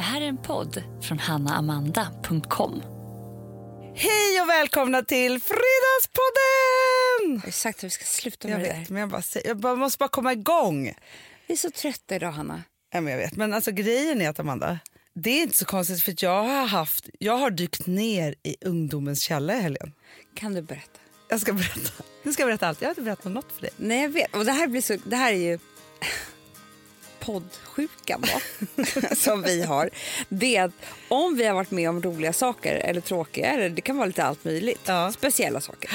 Det här är en podd från hannaamanda.com. Hej och välkomna till Fredagspodden! Jag har sagt att vi ska sluta Jag med det vet, där. men jag, bara, jag bara, måste bara komma igång. Vi är så trötta idag, Hanna. Ja, men jag vet, men alltså grejen är att Amanda, det är inte så konstigt för jag har haft, jag har dykt ner i ungdomens källa i helgen. Kan du berätta? Jag ska berätta. Nu ska jag berätta allt. Jag har inte berättat något för dig. Nej, jag vet. Och det här, blir så, det här är ju poddsjukan då, som vi har. Det är att om vi har varit med om roliga saker eller tråkiga, eller det kan vara lite allt möjligt, Ja. speciella saker,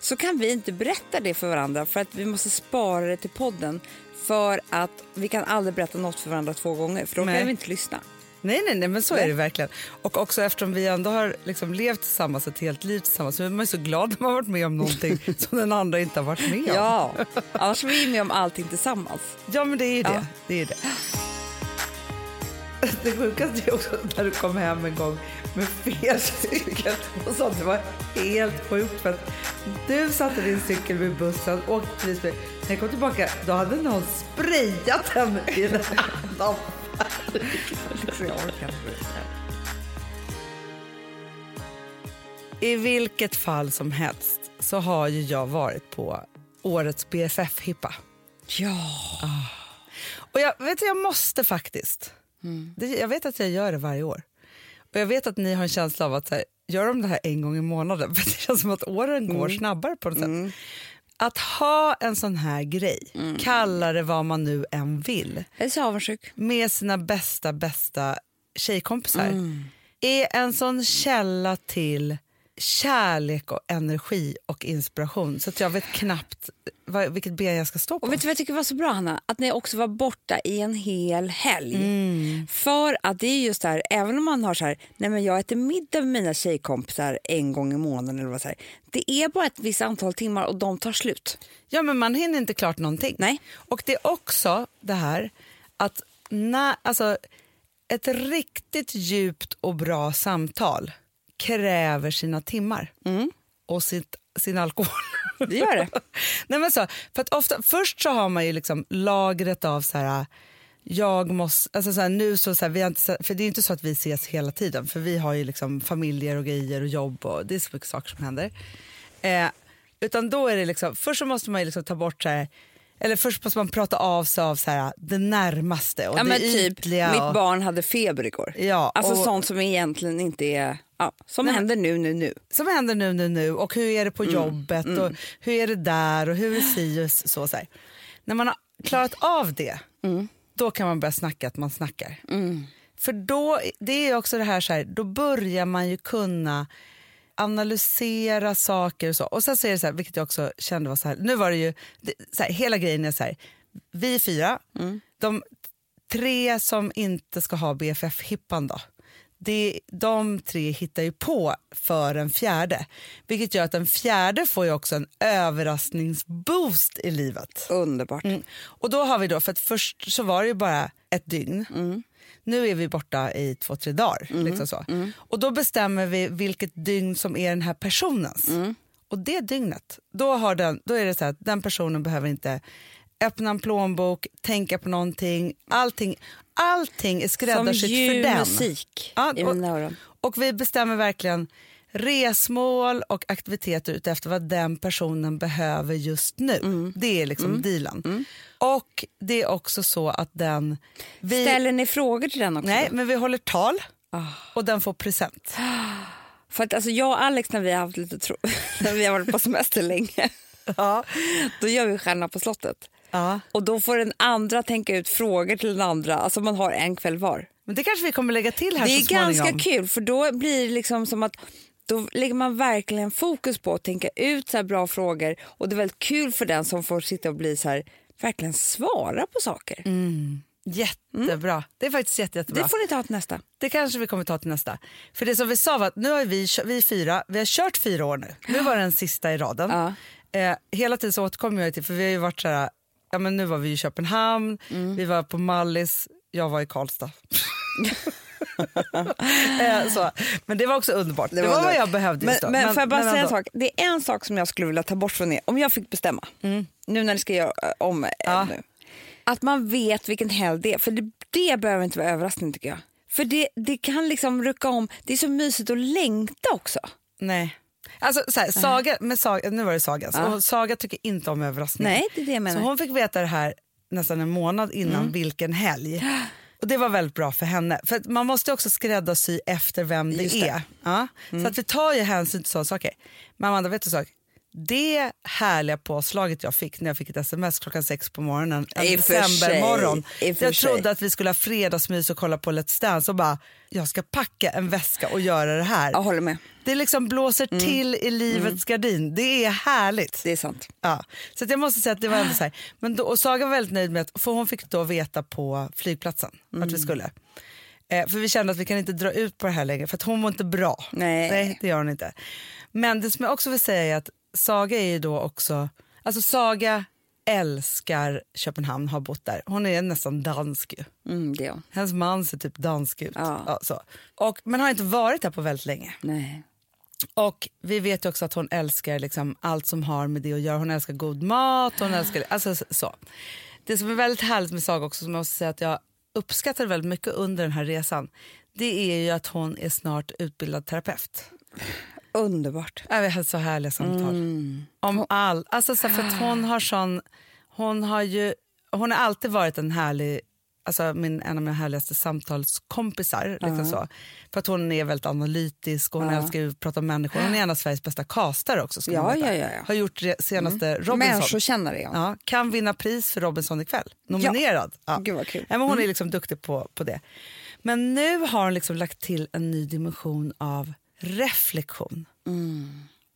så kan vi inte berätta det för varandra för att vi måste spara det till podden för att vi kan aldrig berätta något för varandra två gånger för då Nej. kan vi inte lyssna. Nej, nej, nej, men så Nej. är det verkligen. Och också eftersom vi ändå har liksom levt tillsammans ett helt liv tillsammans så är man så glad när man har varit med om någonting som den andra inte har varit med om. Ja, annars är vi med om allting tillsammans. Ja, men det är det. Ja. det, är det. Det sjukaste är också när du kom hem en gång med fel cykel och sa att det var helt sjukt för att du satte din cykel vid bussen och åkte. När jag kom tillbaka då hade någon sprayat den i här I vilket fall som helst så har ju jag varit på årets BFF-hippa. Ja. Och jag vet jag måste faktiskt. Det, jag vet att jag gör det varje år. Och jag vet att ni har en känsla av att här, gör de det här en gång i månaden? För det känns som att åren går snabbare på något sätt. Att ha en sån här grej, kalla det vad man nu än vill, med sina bästa, bästa tjejkompisar är en sån källa till kärlek och energi och inspiration så att jag vet knappt vad, vilket ben jag ska stå på. Och vet du vad jag tycker var så bra Hanna? Att ni också var borta i en hel helg. Mm. För att det är just det här, även om man har så här, nej men jag äter middag med mina tjejkompisar en gång i månaden eller vad så här. Det är bara ett visst antal timmar och de tar slut. Ja, men man hinner inte klart någonting. Nej. Och det är också det här att när, alltså, ett riktigt djupt och bra samtal kräver sina timmar och sitt, sin alkohol. Det gör det. Nej, men så, för att ofta, först så har man ju liksom lagret av så här, jag måste, alltså så här, nu så, så här, vi inte, för det är inte så att vi ses hela tiden för vi har ju liksom familjer och grejer och jobb och det är så mycket saker som händer. Eh, utan då är det liksom, först så måste man ju liksom ta bort så här, eller först måste man prata av sig av så här, det närmaste och Ja, det typ, ytliga. mitt och, barn hade feber igår. Ja, alltså och- sånt som egentligen inte är, ja, som Nej, händer nu, nu, nu. som händer nu, nu, nu och hur är det Mm, på jobbet och hur är det där och hur är si och så. så här. När man har klarat av det, Mm. då kan man börja snacka att man snackar. För då, det är också det här, så här, då börjar man ju kunna analysera saker och så. Och sen så är det så här, vilket jag också kände var så här, nu var det ju, det, så här, hela grejen är så här, vi fyra, de tre som inte ska ha BFF-hippan då, det, de tre hittar ju på för en fjärde. Vilket gör att den fjärde får ju också en överraskningsboost i livet. Underbart. Mm. Och då har vi då, för först så var det ju bara ett dygn. Nu är vi borta i två, tre dagar. Liksom så. Och då bestämmer vi vilket dygn som är den här personens. Och det dygnet, då, har den, då är det så att den personen behöver inte öppna en plånbok, tänka på någonting. Allting, allting är Som skräddarsytt för den. musik Ja, i och- mina öron. Och vi bestämmer verkligen resmål och aktiviteter utefter vad den personen behöver just nu. Mm. Det är liksom dealen. Och det är också så att den... Vi, Ställer ni frågor till den också? nej, men vi håller tal Ah. och den får present. För att alltså, jag och Alex när vi har haft lite tro- när vi har varit på semester länge, Ja. då gör vi Stjärnorna på slottet. Ja. Och då får den andra tänka ut frågor till den andra. Alltså man har en kväll var. Men det kanske vi kommer lägga till här Det är så småningom. ganska kul för då blir det liksom som att då lägger man verkligen fokus på att tänka ut så bra frågor och det är väldigt kul för den som får sitta och bli så här, verkligen svara på saker. Jättebra. Det är faktiskt jätte, jättebra. Det får ni ta till nästa. Det kanske vi kommer ta till nästa. För det som vi sa var att nu har vi, vi fyra, vi har kört fyra år nu. Nu var den sista i raden. Ja. Eh, hela tiden så återkommer jag till, för vi har ju varit så här, ja men nu var vi i Köpenhamn, Mm. vi var på Mallis, jag var i Karlstad. eh, så. Men det var också underbart. Det, var, vad underbart. jag behövde Men, då. men, får jag bara säga en sak? Det är en sak som jag skulle vilja ta bort från er, om jag fick bestämma, nu när ni ska göra eh, om eh, Ja. nu. Att man vet vilken helg det är, för det, det behöver inte vara överraskning tycker jag. För det, det kan liksom rucka om. Det är så mysigt att längta också. Nej. Alltså så här, Saga, med Saga, nu var det Saga, så, och Saga tycker inte om överraskningar. Nej, det är det jag menar. Så hon fick veta det här nästan en månad innan vilken helg. Och Det var väldigt bra för henne. För man måste också skräddarsy efter vem det det. är. Ja? Så att vi tar ju hänsyn till sådana saker. Men Amanda, vet du sak? Det härliga påslaget jag fick när jag fick ett sms klockan sex på morgonen en I decembermorgon. Jag trodde att vi skulle ha fredagsmys och kolla på Let's Dance och bara, jag ska packa en väska och göra det här. Jag håller med. Det liksom blåser till i livets gardin. Det är härligt. Det är sant. Ja. Så jag måste säga att det var ändå så här. Men då, och Saga var väldigt nöjd med att, för hon fick då veta på flygplatsen att vi skulle. Eh, för vi kände att vi kan inte dra ut på det här längre för att hon var inte bra. Nej. Nej, det gör hon inte. Men det som jag också vill säga är att Saga är ju då också, alltså Saga älskar Köpenhamn, har bott där. Hon är nästan dansk. Mm, det är. Hennes man ser typ dansk ut. Ja. så. Och, men har inte varit där på väldigt länge. Nej. Och vi vet ju också att hon älskar liksom allt som har med det att göra. Hon älskar god mat. Hon älskar, alltså så. Det som är väldigt härligt med Saga också, som jag måste säga att jag uppskattar väldigt mycket under den här resan, det är ju att hon är snart utbildad terapeut. Underbart. Ja, Vi har så härliga samtal. Om all, alltså så för att hon har sån, hon har ju, hon har alltid varit en härlig, alltså min, en av mina härligaste samtalskompisar. Liksom så. För att hon är väldigt analytisk och hon älskar ju att prata om människor. Hon är en av Sveriges bästa castare också. ska Ja, ja, ja, ja. Har gjort det senaste Robinson. Människokännare, ja. Ja, kan vinna pris för Robinson ikväll. Nominerad. Ja. Gud, vad kul. Ja, men hon är liksom duktig på, på det. Men nu har hon liksom lagt till en ny dimension av reflektion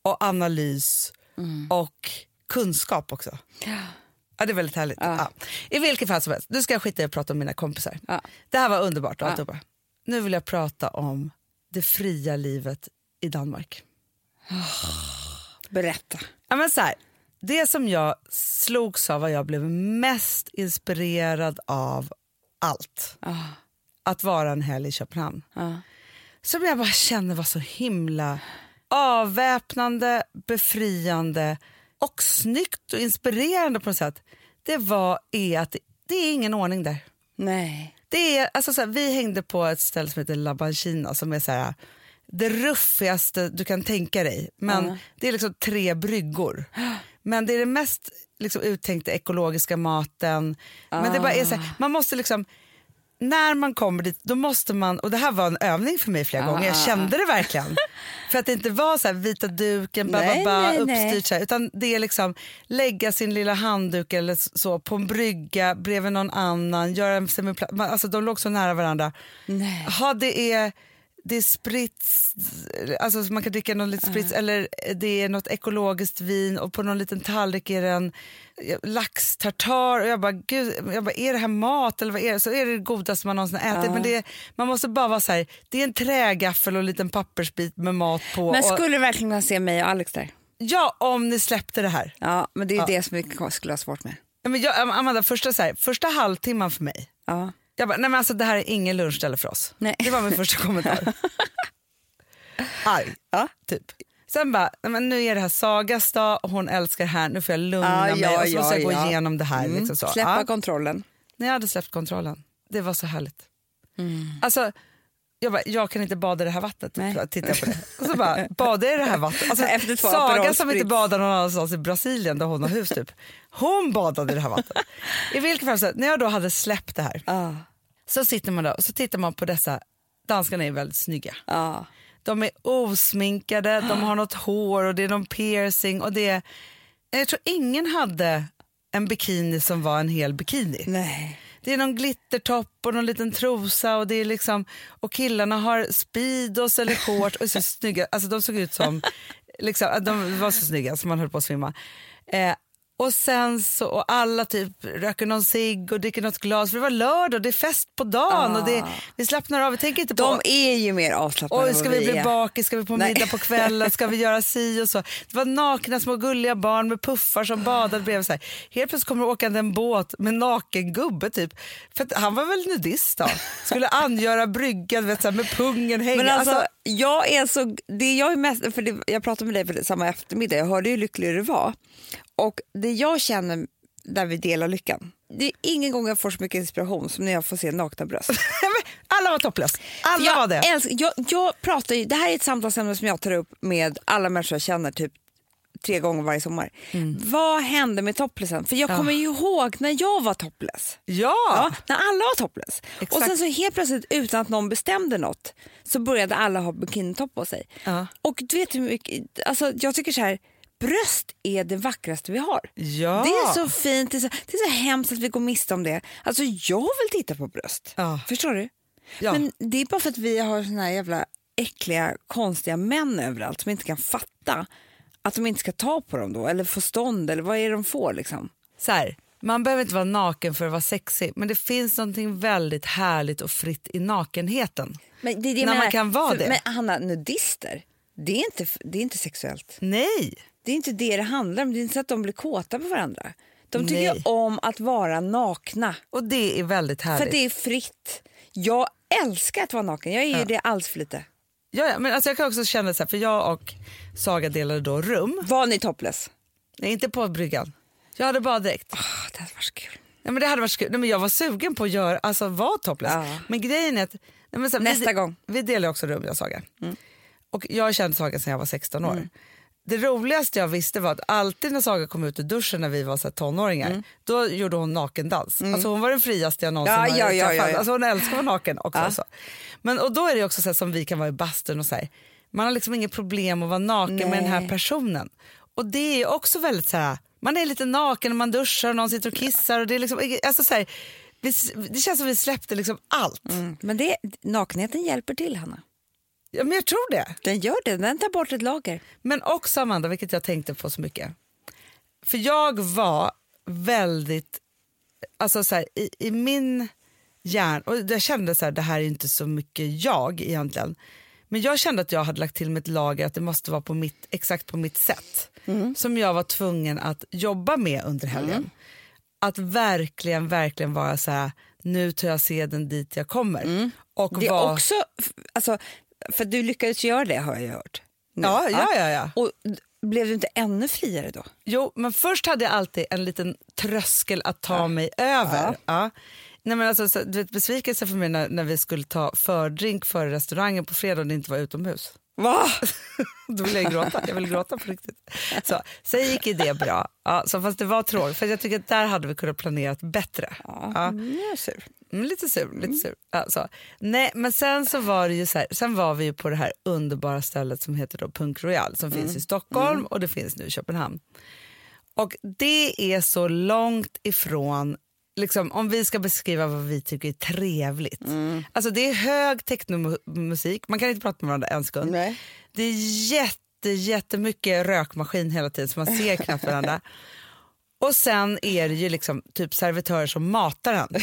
och analys och kunskap också. Ja, det är väldigt härligt. Ja. I vilket fall som helst, nu ska jag skita i att prata om mina kompisar. Ja. Det här var underbart. Ja. alltihopa. Nu vill jag prata om det fria livet i Danmark. Berätta. Ja, men så här, det som jag slogs av, vad jag blev mest inspirerad av allt, att vara en helg i Köpenhamn. Ah. Som jag bara känner var så himla avväpnande, befriande och snyggt och inspirerande på något sätt. Det var är att det, det är ingen ordning där. Nej. Det är, alltså så här, vi hängde på ett ställe som heter La Banchina som är så här, det ruffigaste du kan tänka dig. Men Ja. Det är liksom tre bryggor. Men det är det mest liksom, uttänkta ekologiska maten. Men det bara är så här, man måste liksom... När man kommer dit, då måste man, och det här var en övning för mig flera Ah, gånger, jag kände det verkligen. för att det inte var så här vita duken, ba, Nej, ba, ba, nej, uppstyrt så här, utan det är liksom lägga sin lilla handduk eller så på en brygga bredvid någon annan, göra en semipla- man- alltså de låg så nära varandra. Nej. Ha, det är det är sprits, alltså man kan dricka någon liten sprits eller det är något ekologiskt vin och på någon liten tallrik är det en laxtartar och jag bara, gud, jag bara, är det här mat eller vad är det? Så är det det godaste man någonsin ätit. Men det, är- man måste bara vara så här, det är en trägaffel och en liten pappersbit med mat på. Men och, skulle du verkligen kunna se mig och Alex där? ja, om ni släppte det här. Ja, men det är det som vi skulle ha svårt med. Ja, Men jag, Amanda, första, så här, första halvtimman för mig, Ja. Jag bara, nej men alltså det här är ingen lunchställe för oss. Nej. Det var min första kommentar. Arg, Ja. typ. Sen bara, nej, men nu är det här Sagas dag och hon älskar det här, nu får jag lugna Ja, mig och så måste jag ja, gå ja. igenom det här. Liksom så. Släppa Ja. kontrollen. När jag hade släppt kontrollen, det var så härligt. Mm. Alltså, jag, bara, jag kan inte bada i det här vattnet. Nej. Titta på det. Och så bara, bada i det här vattnet. Alltså, Efter två Saga som inte badar någon annanstans i Brasilien där hon har hus typ. Hon badade i det här vattnet. I vilket fall, så, när jag då hade släppt det här Ja. Så sitter man där och så tittar man på dessa, danskarna är väldigt snygga. Ja. De är osminkade, de har något hår och det är någon piercing och det är, jag tror ingen hade en bikini som var en hel bikini. Nej. Det är någon glittertopp och någon liten trosa och det är liksom och killarna har speedos eller shorts och är så snygga. Alltså de såg ut som liksom, de var så snygga så man höll på att svimma. Eh, och sen så och alla typ röker någon cigg och dricker något glas för det var lördag och det är fest på dagen och det, vi slappnar av, vi tänker inte på De är ju mer avslappnade Oj, ska vad vi bli bakis? Ska vi på Nej. middag på kvällen? Ska vi göra si och så? Det var nakna små gulliga barn med puffar som badade bredvid. Så här. Helt plötsligt kommer det åkande en båt med naken gubbe typ. För han var väl nudist då? Skulle angöra bryggan vet, så här, med pungen hängande. Men alltså, jag är så, det jag är mest, för det, jag pratade med dig för det, samma eftermiddag, jag hörde hur lycklig du var. Och det jag känner där vi delar lyckan, det är ingen gång jag får så mycket inspiration som när jag får se nakna bröst. Alla var topless. Alla jag var det. Älskar, jag, jag pratar ju, det här är ett samtalsämne som jag tar upp med alla människor jag känner typ tre gånger varje sommar. Mm. Vad hände med toplesen? För jag kommer ju ihåg när jag var topless. Ja. Ja, när alla var topless. Och Exakt. sen så helt plötsligt utan att någon bestämde något så började alla ha bikinitopp på sig. Ja. Och du vet hur mycket, alltså jag tycker så här, bröst är det vackraste vi har. Ja. Det är så fint, det är så, det är så hemskt att vi går miste om det. Alltså jag vill titta på bröst. Ja. Förstår du? Ja. Men det är bara för att vi har såna här jävla äckliga, konstiga män överallt som inte kan fatta att de inte ska ta på dem då, eller få stånd, eller vad är det de får liksom? Så här, man behöver inte vara naken för att vara sexig men det finns någonting väldigt härligt och fritt i nakenheten. Men det det När man kan vara För- det. Men Hanna, nudister, det är, inte, det är inte sexuellt. Nej. Det är inte det det handlar om. Det är inte så att de blir kåta på varandra. De tycker Nej. om att vara nakna, Och det är väldigt för härligt. att det är fritt. Jag älskar att vara naken, jag är ju det alls för lite. Ja, ja, men alltså jag kan också känna så här, för jag och Saga delade då rum. Var ni topless? Nej, inte på bryggan. Jag hade bara direkt. Oh, det hade varit så kul. Nej, men det hade varit så kul. Nej, men jag var sugen på att göra, alltså vara topless. Ja. Men grejen är att... Nej, men så här, Nästa vi, gång. Vi delar också rum jag och Saga. Och jag har känt Saga sedan jag var 16 år. Det roligaste jag visste var att alltid när Saga kom ut ur duschen när vi var så tonåringar, då gjorde hon nakendans. Alltså hon var den friaste jag någonsin Ja, har ja, ja, ja, ja. Alltså hon älskar att vara naken också. Så. Men, och då är det också så som vi kan vara i bastun och så här, man har liksom inget problem att vara naken med den här Nej. personen. Och det är också väldigt så här, man är lite naken när man duschar och någon sitter och kissar. Och det, är liksom, alltså så här, vi, det känns som vi släppte liksom allt. Mm. Men det, nakenheten hjälper till, Hanna. Ja, men jag tror det. Den gör det, den tar bort ett lager. Men också Amanda, vilket jag tänkte på så mycket. För jag var väldigt, alltså så här, i, i min hjärna, och jag kände så här, det här är inte så mycket jag egentligen. Men jag kände att jag hade lagt till mitt lager att det måste vara på mitt, exakt på mitt sätt. Som jag var tvungen att jobba med under helgen. Att verkligen, verkligen vara så här, nu tar jag seden dit jag kommer. Och Det är var, också, alltså, för du lyckades göra det har jag hört. Nu. Ja, ja, ja, ja. Och blev du inte ännu friare då? Jo, men först hade jag alltid en liten tröskel att ta mig över. Ja. Nej, men alltså, så, du vet, besvikelse för mig när, när vi skulle ta fördrink före restaurangen på fredag och det inte var utomhus. Va? Då ville jag gråta. Jag ville gråta på riktigt. Så, sen gick ju det bra. Ja, så fast det var tråkigt, för jag tycker att där hade vi kunnat planera bättre. Ja, Ja. mm, jag är sur. Mm, lite sur. Lite sur. Ja, så. Nej, men sen så var det ju så här, sen var vi ju på det här underbara stället som heter då Punk Royal som finns i Stockholm och det finns nu i Köpenhamn. Och det är så långt ifrån, liksom, om vi ska beskriva vad vi tycker är trevligt. Alltså det är hög technomusik, man kan inte prata med varandra en sekund. Nej. Det är jätte, jättemycket rökmaskin hela tiden så man ser knappt varandra. Och sen är det ju liksom typ servitörer som matar en.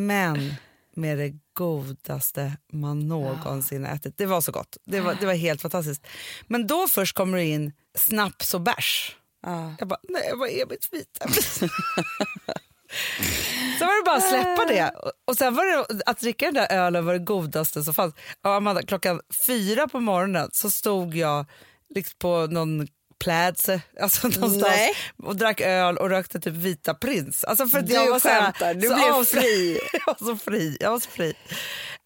Men med det godaste man någonsin ätit. Det var så gott. Det var, det var helt fantastiskt. Men då först kommer det in snaps och bärs. Ja. Jag bara, nej vad är mitt vita? Sen var det bara att släppa det. Och- sen var det att dricka den där ölen var det godaste som fanns. Och Amanda, klockan fyra på morgonen så stod jag liksom på någon plädse alltså någonstans Nej. och drack öl och rökte typ vita prins. Alltså för Du jag var så här- skämtar, du så blev fri. jag var så fri. Jag var så fri.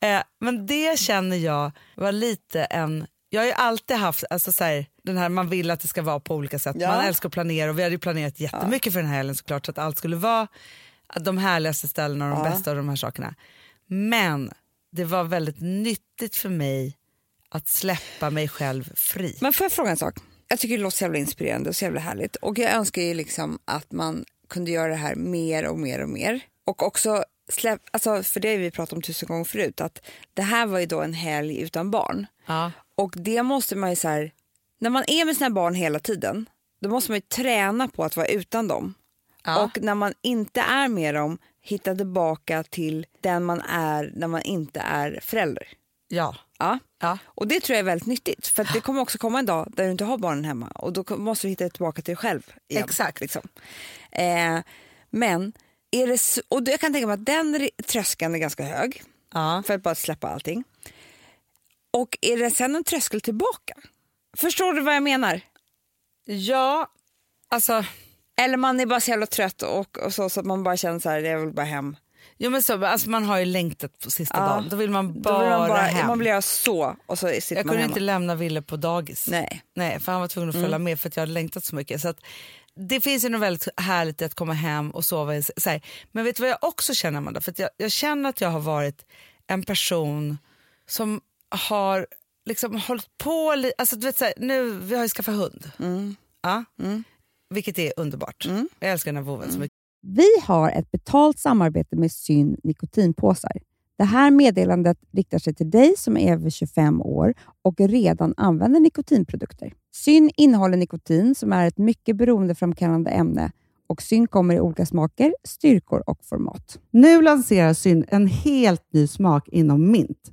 Eh, men det känner jag var lite en... Jag har ju alltid haft alltså så här, den här man vill att det ska vara på olika sätt. Ja. Man älskar att planera och vi hade ju planerat jättemycket för den här helgen såklart så att allt skulle vara de härligaste ställena och de Ja. bästa av de här sakerna. Men det var väldigt nyttigt för mig att släppa mig själv fri. Men får jag fråga en sak? Jag tycker det låter så jävla inspirerande och så jävla härligt. Och jag önskar ju liksom att man kunde göra det här mer och mer och mer. Och också släpp, alltså för det vi pratat om tusen gånger förut, att det här var ju då en helg utan barn. Ja. Och det måste man ju så här, när man är med sina barn hela tiden, då måste man ju träna på att vara utan dem. Ja. Och när man inte är med dem, hitta tillbaka till den man är när man inte är förälder. Ja. Ja. Ja. Och det tror jag är väldigt nyttigt. För att det kommer också komma en dag där du inte har barnen hemma och då måste du hitta tillbaka till dig själv. Igen, Exakt. Liksom. Eh, men, är det, och jag kan tänka mig att den tröskeln är ganska hög Ja. för att bara släppa allting. Och är det sen en tröskel tillbaka? Förstår du vad jag menar? ja, alltså... Eller man är bara så jävla trött och, och så, så att man bara känner så här, jag vill bara hem. Jo, men så, alltså man har ju längtat på sista Ja. dagen. Då vill man bara, vill man, bara, hem. man vill göra så och så sitter jag man kunde hemma. inte lämna Ville på dagis. Nej. Mm. Nej, för han var tvungen att följa med för att jag hade längtat så mycket. Så att, det finns ju något väldigt härligt i att komma hem och sova. i- Så här. Men vet du vad jag också känner Amanda? För jag, jag känner att jag har varit en person som har liksom hållit på... li- Alltså, du vet, så här, nu, vi har ju skaffat hund. Mm. Ja. Vilket är underbart. Jag älskar den här vovven så mycket. Vi har ett betalt samarbete med Syn nikotinpåsar. Det här meddelandet riktar sig till dig som är över 25 år och redan använder nikotinprodukter. Syn innehåller nikotin som är ett mycket beroendeframkallande ämne och Syn kommer i olika smaker, styrkor och format. Nu lanserar Syn en helt ny smak inom mint.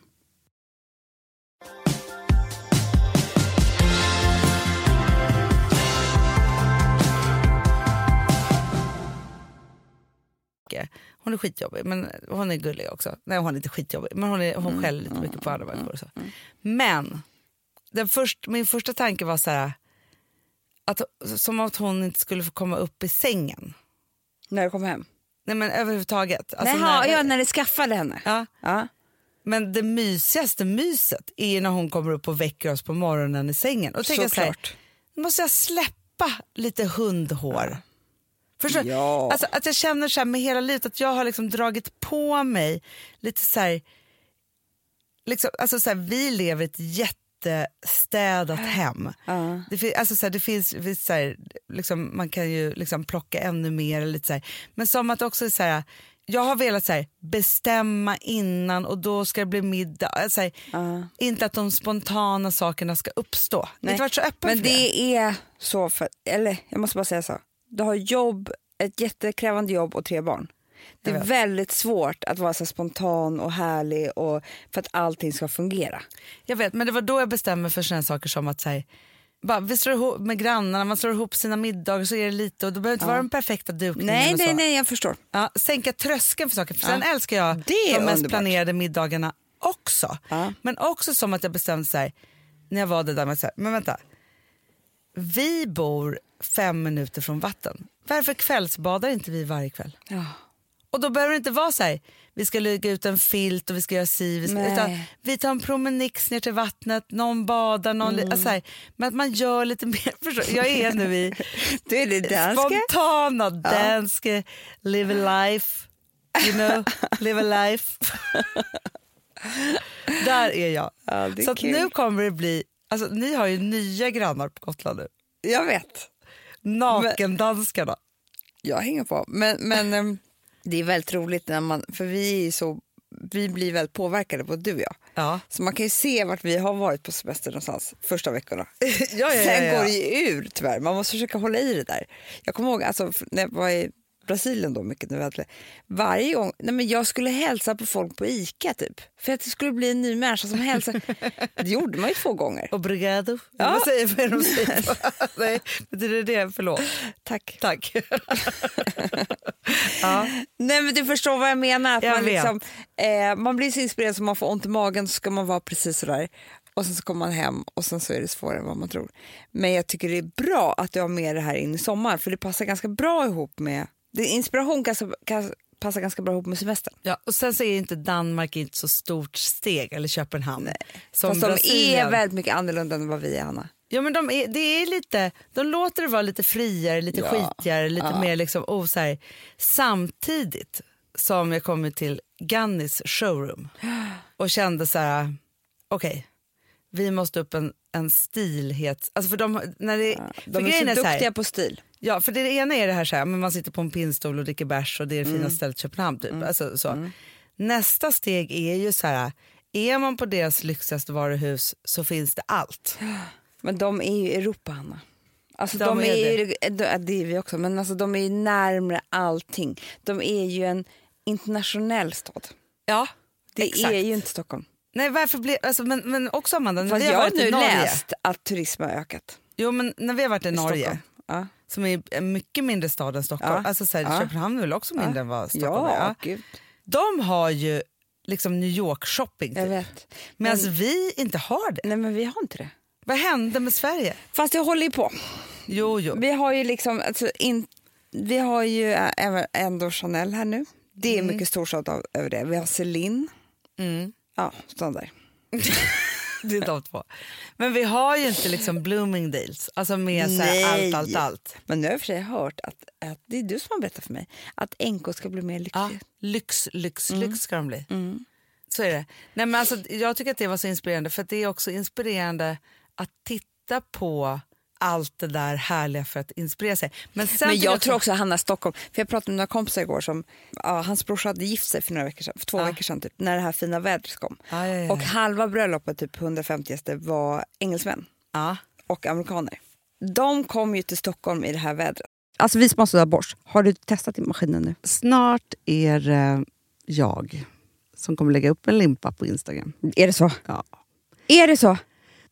Hon är skitjobbig, men hon är gullig också. Nej, hon är inte skitjobbig, men hon, är, hon skäller lite mycket på andra människor. Och så. Men den först, min första tanke var så här, att, som att hon inte skulle få komma upp i sängen. När du kom hem? Nej men överhuvudtaget. Alltså, Jaha, när- ja, när du skaffade henne? ja. Ja. Men det mysigaste myset är när hon kommer upp och väcker oss på morgonen i sängen. Och tänker så här, Såklart. nu måste jag släppa lite hundhår. Förstår? Ja. Alltså, att jag känner så med hela livet att jag har liksom dragit på mig lite så här, liksom, alltså så här, vi lever ett jättestädat hem. Ja. Det, fin- alltså så här, det finns, det finns så här, liksom, man kan ju liksom plocka ännu mer. Lite så här. Men som att också så här, jag har velat så bestämma innan och då ska det bli middag. Alltså, här, Inte att de spontana sakerna ska uppstå. Nej. inte varit så öppen Men för det. det är så, för, eller jag måste bara säga så. Du har jobb, ett jättekrävande jobb och tre barn. Det är väldigt svårt att vara så spontan och härlig och för att allting ska fungera. Jag vet, men det var då jag bestämde mig för sådana saker som att så här, bara, vi slår ihop med grannarna, man slår ihop sina middagar så är det lite och då behöver inte vara den perfekta dukningen. Nej, nej, nej, jag förstår. Ja, sänka tröskeln för saker. För sen älskar jag de mest underbart. planerade middagarna också. Ja. Men också som att jag bestämde så här, när jag var det där med så här, men vänta. Vi bor fem minuter från vatten. Varför kvällsbadar inte vi varje kväll? Ja. Och då behöver det inte vara så här, vi ska lägga ut en filt och vi ska göra si, vi, ska, utan vi tar en promenix ner till vattnet, någon badar, någon, Mm. alltså så här, men att man gör lite mer, förstår, jag är nu i Du är det danska? spontana danska, live a life, you know, live a life. Där är jag. Ja, är så nu kommer det bli, alltså ni har ju nya grannar på Gotland nu, Jag vet. Nakendanskarna. Jag hänger på. Men, men ehm, det är väldigt roligt när man, för vi är så, vi blir väldigt påverkade både du och jag. Ja. Så man kan ju se vart vi har varit på semester någonstans första veckorna. Ja, ja, Sen går det ju ur tyvärr. Man måste försöka hålla i det där. Jag kommer ihåg alltså, när jag var i Brasilien då mycket varje gång, nej men jag skulle hälsa på folk på Ica typ. För att det skulle bli en ny människa som hälsade. det gjorde man ju två gånger. Obrigado. Ja. Vad säger vad de säger? Nej, betyder det förlåt? Tack. Tack. ja. Nej men du förstår vad jag menar. Att Jag man, liksom, eh, man blir så inspirerad så man får ont i magen så ska man vara precis sådär. Och sen så kommer man hem och sen så är det svårare än vad man tror. Men jag tycker det är bra att du har med det här in i sommar för det passar ganska bra ihop med, det, inspiration kan, kan passa ganska bra ihop med semestern. Ja, och sen så är inte Danmark inte så stort steg, eller Köpenhamn. Som Fast de är väldigt mycket annorlunda än vad vi är Anna. Ja, men de, är, det är lite, de låter det vara lite friare, lite Ja. skitigare, lite mer liksom, oh, så här. Samtidigt som jag kommer till Gannis showroom och kände så här, okej, vi måste upp en, en stilhet. Alltså för de, när det, för De är så grejen är så här, duktiga på stil. Ja, för det ena är det här så här, men man sitter på en pinnstol och dricker bärs och det är det Mm. fina stället i Köpenhamn. Typ. Alltså, så. Nästa steg är ju så här, är man på deras lyxigaste varuhus så finns det allt. Men de är ju Europa, Anna. Alltså, De de, är är, ju, det. det är vi också, men alltså, de är ju närmare allting. De är ju en internationell stad. Ja, Det exakt. är ju inte Stockholm. Nej, varför blir, alltså, men, men också Amanda, när Fast vi har jag har varit i nu Norge. läst att turism har ökat Jo, men när vi har varit i i Norge. Ja. Som är en mycket mindre stad än Stockholm, Ja. alltså så här, Ja. Köpenhamn är väl också mindre än vad Stockholm Ja, är. Ja. gud. De har ju liksom New York-shopping, typ. medan Men, vi inte har det. nej, men vi har inte det. Vad hände med Sverige? Fast jag håller ju på. Jo, jo. Vi har ju liksom, alltså, in, vi har ju ändå Chanel här nu. Det är mycket storstad över det. Vi har Celine. Mm. Ja, sådana där. Det är de två. Men vi har ju inte liksom Bloomingdales, alltså med så här allt, allt, allt. Men nu har jag för sig hört att, att det är du som har berättat för mig att NK ska bli mer lycklig. Ja, lyx, lyx, Mm. lyx ska de bli. Så är det. Nej, men alltså, jag tycker att det var så inspirerande för det är också inspirerande att titta på allt det där härliga för att inspirera sig. Men, sen Men jag tror också Hanna Stockholm, för jag pratade med några kompisar igår som, ja, hans brorsa hade gift sig för några veckor sedan, för två Ja. veckor sedan typ, när det här fina vädret kom. Ja, ja, ja, Och halva bröllopet, typ 150 gäster, var engelsmän Ja. och amerikaner. De kom ju till Stockholm i det här vädret. Alltså vi som har sådär borst, har du testat i maskinen nu? Snart är det jag som kommer lägga upp en limpa på Instagram. Är det så? Ja. Är det så?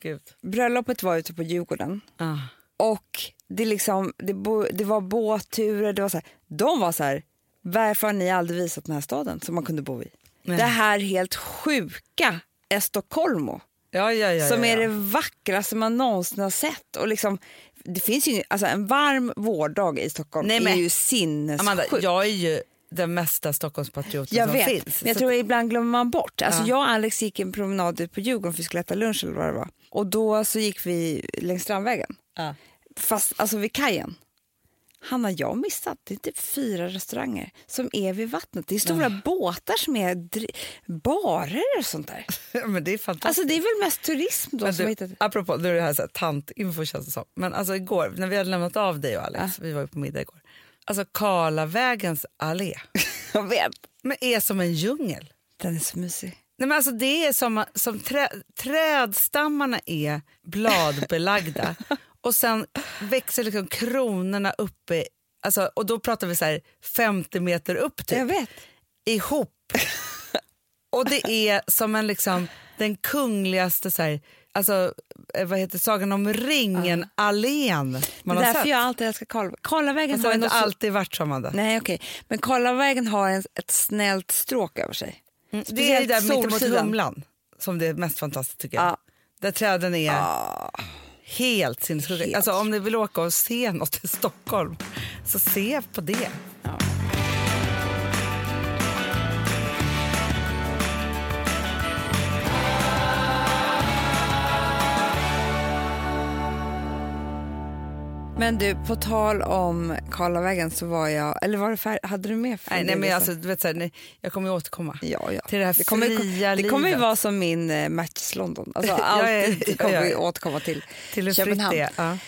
Gud. Bröllopet var ute på Djurgården Ah. och det, liksom, det, bo, det var båtturer. Det var så här, de var så här, varför har ni aldrig visat den här staden som man kunde bo i? Nej. Det här helt sjuka Estocolmo. Ja, ja, ja, som är det vackraste man någonsin har sett. Och liksom, det finns ju, alltså en varm vårdag i Stockholm Nej, men- är ju sinnessjukt. Amanda, jag är ju den mesta Stockholmspatrioten jag som vet, finns. men jag Så tror ibland glömmer man bort. Alltså, Ja. Jag och Alex gick en promenad ut på Djurgården för vi skulle äta lunch eller vad det var. Och då så gick vi längs Strandvägen, Ja. fast alltså vid kajen. Hanna, jag har missat. Det är typ fyra restauranger som är vid vattnet. Det är stora båtar som är dri- barer och sånt där. Ja, men det är fantastiskt. Alltså det är väl mest turism då Men som du, hittat apropå, nu är det här, så här tantinfo känns det som. Men alltså igår, när vi hade lämnat av dig och Alex, vi var ju på middag igår. Alltså Karlavägens allé Jag vet. men är som en djungel. Den är så mysig. Nej, men alltså det är som, som trä, trädstammarna är bladbelagda och sen växer liksom kronorna uppe, alltså, och då pratar vi så här 50 meter upp typ, Jag vet. ihop. och det är som en liksom, den kungligaste så här, alltså, eh, vad heter Sagan om ringen-allén man det är därför sett. jag alltid älskar Karl- Karlavägen. Det har inte så- alltid varit så, Amanda. Nej, okej. Men Karlavägen har en, ett snällt stråk över sig. Mm, det är där mittemot. Humlan som det är mest fantastiskt tycker jag. Ja. Där träden är Ah, helt sinnessjuka. Alltså, om ni vill åka och se något i Stockholm, så se på det. ja. Men du, på tal om Karlavägen så var jag, eller var det fär, hade du med Nej, nej, det men alltså, du vet, så här, nej, jag kommer ju återkomma. Ja, ja. Till det här det kommer, fria det kommer ju vara som min eh, Matches London. Alltså, alltid ja, kommer vi återkomma till, Till fritt Köpenhamn. är. Ja.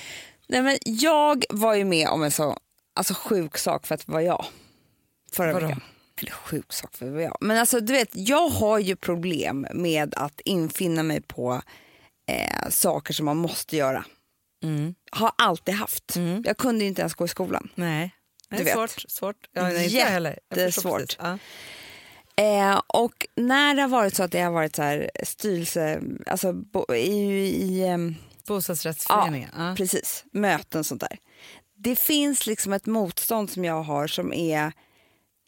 Nej, men jag var ju med om en så alltså, sjuk sak för att vara jag förra Vadå? veckan. Eller sjuk sak för att vara jag. Men alltså, du vet, jag har ju problem med att infinna mig på eh, saker som man måste göra. Mm. Har alltid haft. Jag kunde inte ens gå i skolan. Nej, Du nej vet. svårt. svårt. Ja, nej, Jättesvårt. precis. Ja. Eh, och när det har varit så att det har varit så här styrelse, alltså bo, i, i ehm, Bostadsrättsföreningen. Ja. precis, möten och sånt där. Det finns liksom ett motstånd som jag har som är,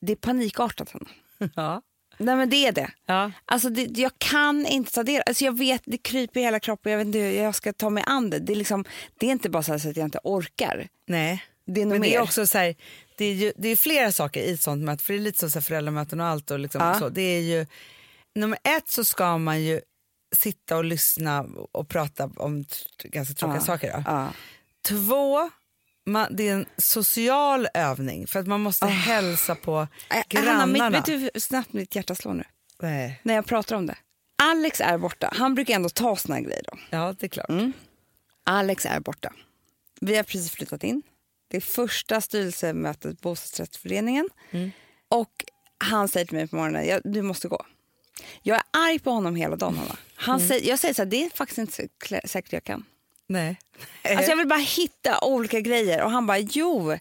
det är panikartat. Ja. Nej men det är det. Ja. Alltså det, jag kan inte ta del, alltså jag vet, det kryper i hela kroppen, jag vet inte hur jag ska ta mig an det. Det är, liksom, det är inte bara så, så att jag inte orkar. Nej. Det är Men mer. det är också så här, det är, ju, det är flera saker i ett sånt möte, för det är lite så, så här föräldramöten och allt. Och liksom Ja. så. Det är ju, nummer ett så ska man ju sitta och lyssna och prata om ganska tråkiga Ja. saker. Då. Två, man, det är en social övning för att man måste hälsa på Äh, grannarna. Mitt, vet du hur snabbt mitt hjärta slår nu? Nej. När jag pratar om det. Alex är borta, han brukar ändå ta såna här grejer då. Ja, det är klart. Mm. Alex är borta. Vi har precis flyttat in. Det är första styrelsemötet på bostadsrättsföreningen. Och han säger till mig på morgonen, "Ja, du måste gå. Jag är arg på honom hela dagen. Hanna. Han säger, jag säger så här, det är faktiskt inte så säkert jag kan. Nej. Alltså jag vill bara hitta olika grejer. Och han bara, jo,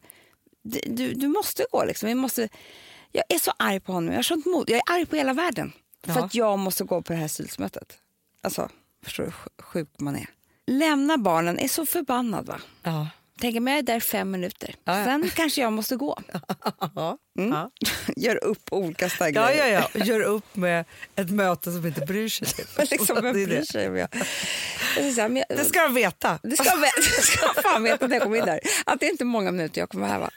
du, du måste gå. Liksom. Vi måste... Jag är så arg på honom. Jag har sånt mod. Jag är arg på hela världen. För Ja. att jag måste gå på det här styrelsemötet. Alltså, förstår du hur sjuk man är? Lämna barnen, är så förbannad va? Ja. Tänk om jag är där fem minuter. Ja. Sen kanske jag måste gå. Mm. Gör upp olika Ja, ja, ja. Gör upp med ett möte som inte bryr sig. liksom, vem Det bryr det. sig om jag... här. Det ska de veta. Det ska, det ska fan veta när jag kommer in där. Att det är inte många minuter jag kommer här. Va?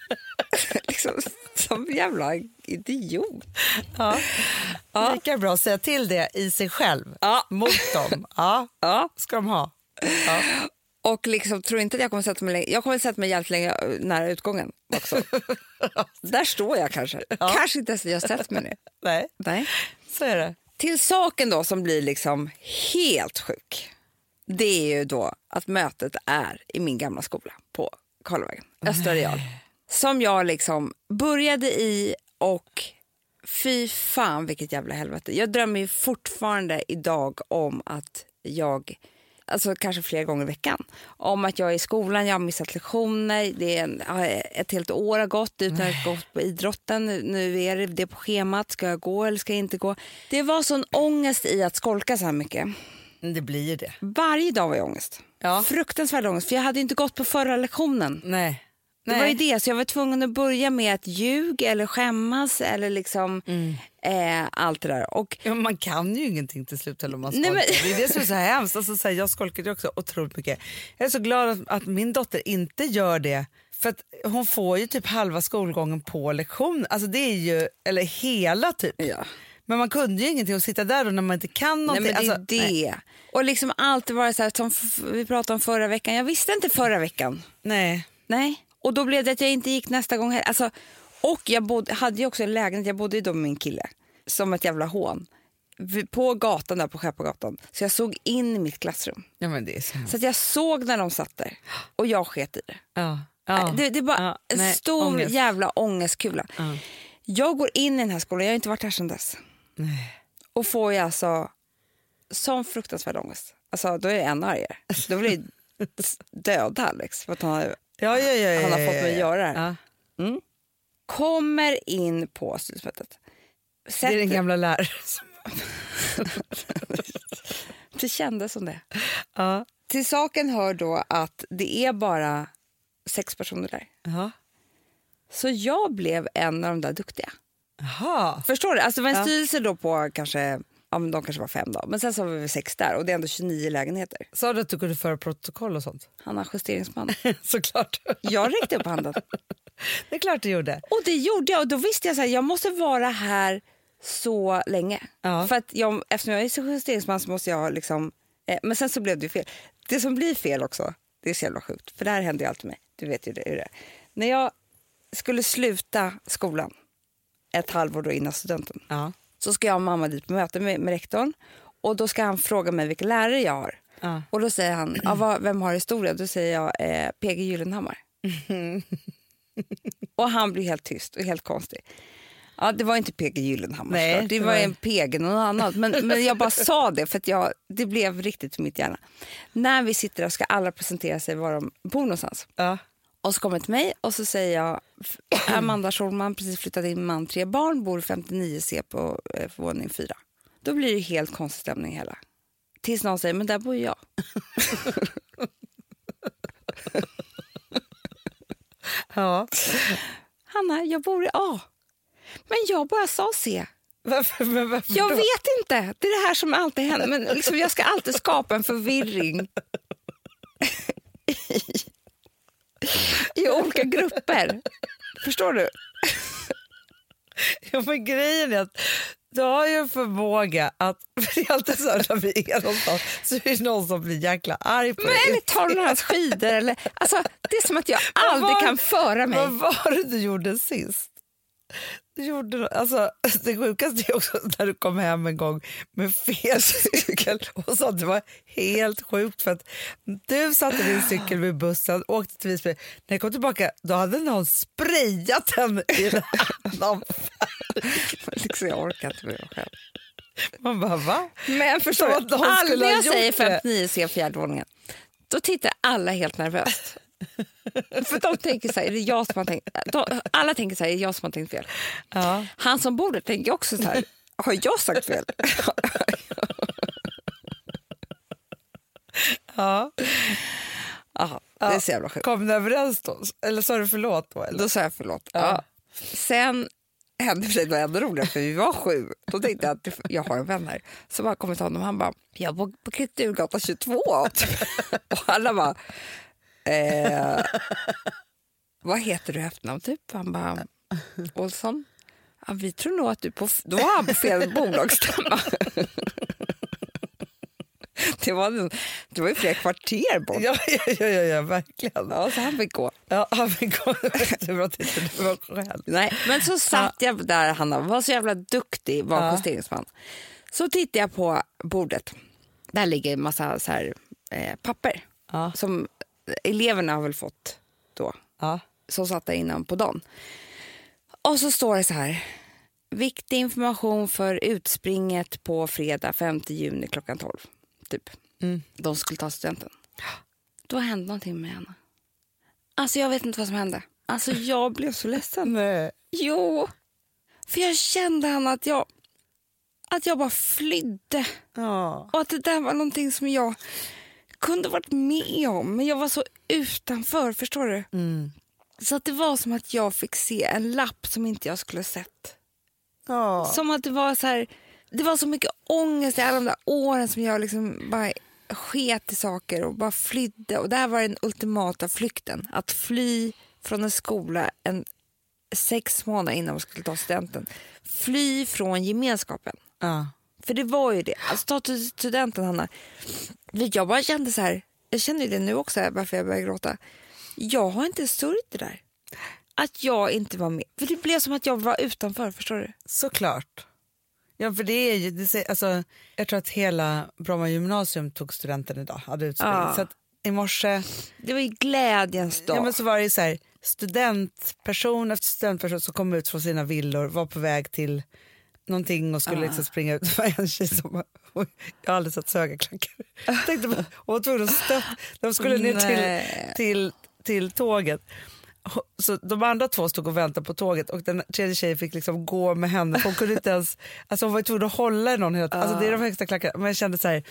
liksom, som jävla idiot. Ja. Ja. Lika bra att säga till det i sig själv, Ja. mot dem. Ja, Ja. ska de ha. Ja. Och liksom, tror inte att jag kommer sätta mig länge. Jag kommer sätta mig jävligt länge eh, nära utgången också. Där står jag kanske. Kanske inte ens jag har sett mig nu. Nej, Nej. så är det. Till saken då som blir liksom helt sjuk. det är ju då att mötet är i min gamla skola på Karlavägen, Östra Real. Som jag liksom började i och fy fan vilket jävla helvete. Jag drömmer ju fortfarande idag om att jag, alltså kanske flera gånger i veckan, om att jag är i skolan, jag har missat lektioner, det är en, ett helt år har gått utan att ha gått på idrotten, nu är det det på schemat, ska jag gå eller ska jag inte gå? Det var sån ångest i att skolka så här mycket. Det blir det. Varje dag var jag ångest. Ja. Fruktansvärd ångest, för jag hade inte gått på förra lektionen. Nej. Det var ju det, så jag var tvungen att börja med att ljuga eller skämmas eller liksom eh, allt det där. Och Ja, man kan ju ingenting till slut eller om man Nej, skolkar. men- Det är det som är så hemskt. Alltså, så här, jag skolkade ju också otroligt mycket. Jag är så glad att, att min dotter inte gör det. För att hon får ju typ halva skolgången på lektion. Alltså det är ju, eller hela typ. Ja. Men man kunde ju ingenting och sitta där då när man inte kan Nej, någonting. men det alltså, det. Nej. Och liksom alltid vara så här, som vi pratade om förra veckan. Jag visste inte förra veckan. nej. Nej. Och då blev det att jag inte gick nästa gång heller. Alltså, och jag bodde, hade ju också en lägenhet, jag bodde ju då med min kille. Som ett jävla hån. På gatan där på Skeppagatan. Så jag såg in i mitt klassrum. Ja, men det är så. Så att jag såg när de satt där. Och jag sket i det. Ja. Ja. Det, det är bara Ja, en nej, stor ångest. jävla ångestkula. Ja. Jag går in i den här skolan, jag har inte varit här sedan dess. Och får jag alltså sån fruktansvärd ångest. Alltså då är jag ännu argare. Då vill jag döda Alex för att han har, Ja, ja, ja, han har fått mig att göra det här. Ja. Kommer in på styrelsemötet. Det är den gamla läraren. som- Det kändes som det. Ja. Till saken hör då att det är bara sex personer där. Ja. Så jag blev en av de där duktiga. Jaha. Förstår du? Alltså det var en Ja. styrelse då på kanske, ja men de kanske var fem då. Men sen så var vi sex där och det är ändå 29 lägenheter. Sa du att du kunde föra protokoll och sånt? Han har justeringsman. Såklart. Jag räckte upp handen. Det är klart du gjorde. Och det gjorde jag och då visste jag här, jag måste vara här så länge. Ja. För att jag, eftersom jag är justeringsman så måste jag liksom, eh, men sen så blev det fel. Det som blir fel också, det är så jävla sjukt. För det här händer ju alltid mig. Du vet ju det, hur det är. När jag skulle sluta skolan ett halvår då innan studenten. Ja. Så ska jag och mamma dit på möte med, med rektorn och då ska han fråga mig vilka lärare jag har. Ja. Och då säger han, ja, vad, vem har historia? Då säger jag eh, PG Gyllenhammar. och han blir helt tyst och helt konstig. Ja, det var inte PG Gyllenhammar Nej, det det var var- en PG någon annan. Men, men jag bara sa det för att jag, det blev riktigt i mitt hjärna. När vi sitter där ska alla presentera sig var de bor någonstans. Ja. Och så kommer till mig och så säger jag Amanda Schulman, precis flyttat in man, tre barn, bor 59C på eh, våning fyra. Då blir det helt konstig stämning hela. Tills någon säger, men där bor jag. ja. Hanna, jag bor i A. Men jag bara sa C. Varför, varför Jag vet inte. Det är det här som alltid händer. Men liksom, jag ska alltid skapa en förvirring i, olika grupper. Förstår du? Ja, men grejen är att du har ju en förmåga att... För det är alltid så när vi är någonstans så är det någon som blir jäkla arg på Men, eller tar hans skidor. Eller, alltså, det är som att jag aldrig var- kan föra mig. Vad var det du gjorde sist? Gjorde, alltså, det sjukaste är också när du kom hem en gång med fel cykel och sa att det var helt sjukt för att du satte din cykel vid bussen åkte till Visby. När jag kom tillbaka då hade någon sprayat den i en annan liksom, jag orkar inte med mig själv. Man bara va? Men förstår du, aldrig jag säger gjort det. 59 C fjärde våningen, då tittar alla helt nervöst. För de tänker så här, är det jag som har tänkt, de, alla tänker så här, är det jag som har tänkt fel? Ja. Han som bor där tänker också så här, har jag sagt fel? Ja. Jaha, det är så jävla sjukt. Kom ni överens då? Eller sa du förlåt då? Eller? Då sa jag förlåt. Ja. Ja. Sen hände för sig, var ännu roligare för vi var sju. Då tänkte jag att jag har en vän här. Så bara kom jag till honom han bara, jag bor på Kulturgatan 22. och alla bara, eh, vad heter du i efternamn typ? Han bara, Olsson. Ja, vi tror nog att du på, då var han på fel bolagsstämma. det, var, det var ju flera kvarter bort. Ja, ja, ja, ja, ja, verkligen. Ja, så han fick gå. Ja, han fick gå. Det var inte du var själv. Nej, men så satt jag där, han var så jävla duktig, var Ja. justeringsman. Så tittade jag på bordet. Där ligger en massa så här, eh, papper Ja. som eleverna har väl fått då, Ja. som satt där innan på dagen. Och så står det så här. Viktig information för utspringet på fredag 5 juni klockan 12. Typ. Mm. De skulle ta studenten. Då hände någonting med henne. Alltså jag vet inte vad som hände. Alltså jag blev så ledsen. Nej. Jo, för jag kände Hanna att jag, att jag bara flydde. Ja. Och att det där var någonting som jag kunde varit med om. Men jag var så utanför, förstår du? Mm. Så att det var som att jag fick se en lapp som inte jag skulle ha sett. Ja. Som att det var så här, det var så mycket ångest i alla de där åren som jag liksom bara sket i saker och bara flydde. Och det här var den ultimata flykten. Att fly från en skola en sex månader innan man skulle ta studenten. Fly från gemenskapen. Ja. För det var ju det. Alltså ta studenten Hanna. Jag bara kände så här, jag känner ju det nu också varför jag började gråta. Jag har inte sörjt det där. Att jag inte var med. För det blev som att jag var utanför, förstår du? Såklart. Ja, för det är ju, det, alltså, jag tror att hela Bromma gymnasium tog studenten idag, hade. Ja. Så att i morse Det var ju glädjens dag. ja, men så var det så här, studentperson efter studentperson som kom ut från sina villor, var på väg till någonting och skulle liksom springa ut. Det var en tjej som, jag har aldrig sett så höga klackar. Jag tänkte bara, hon var tvungen att stötta, de skulle ner till, till, till tåget. Så de andra två stod och väntade på tåget och den tredje tjejen fick liksom gå med henne. Hon kunde inte ens, alltså hon var tvungen att hålla i någon hela tiden. Alltså det är de högsta klackarna. Men jag kände så här,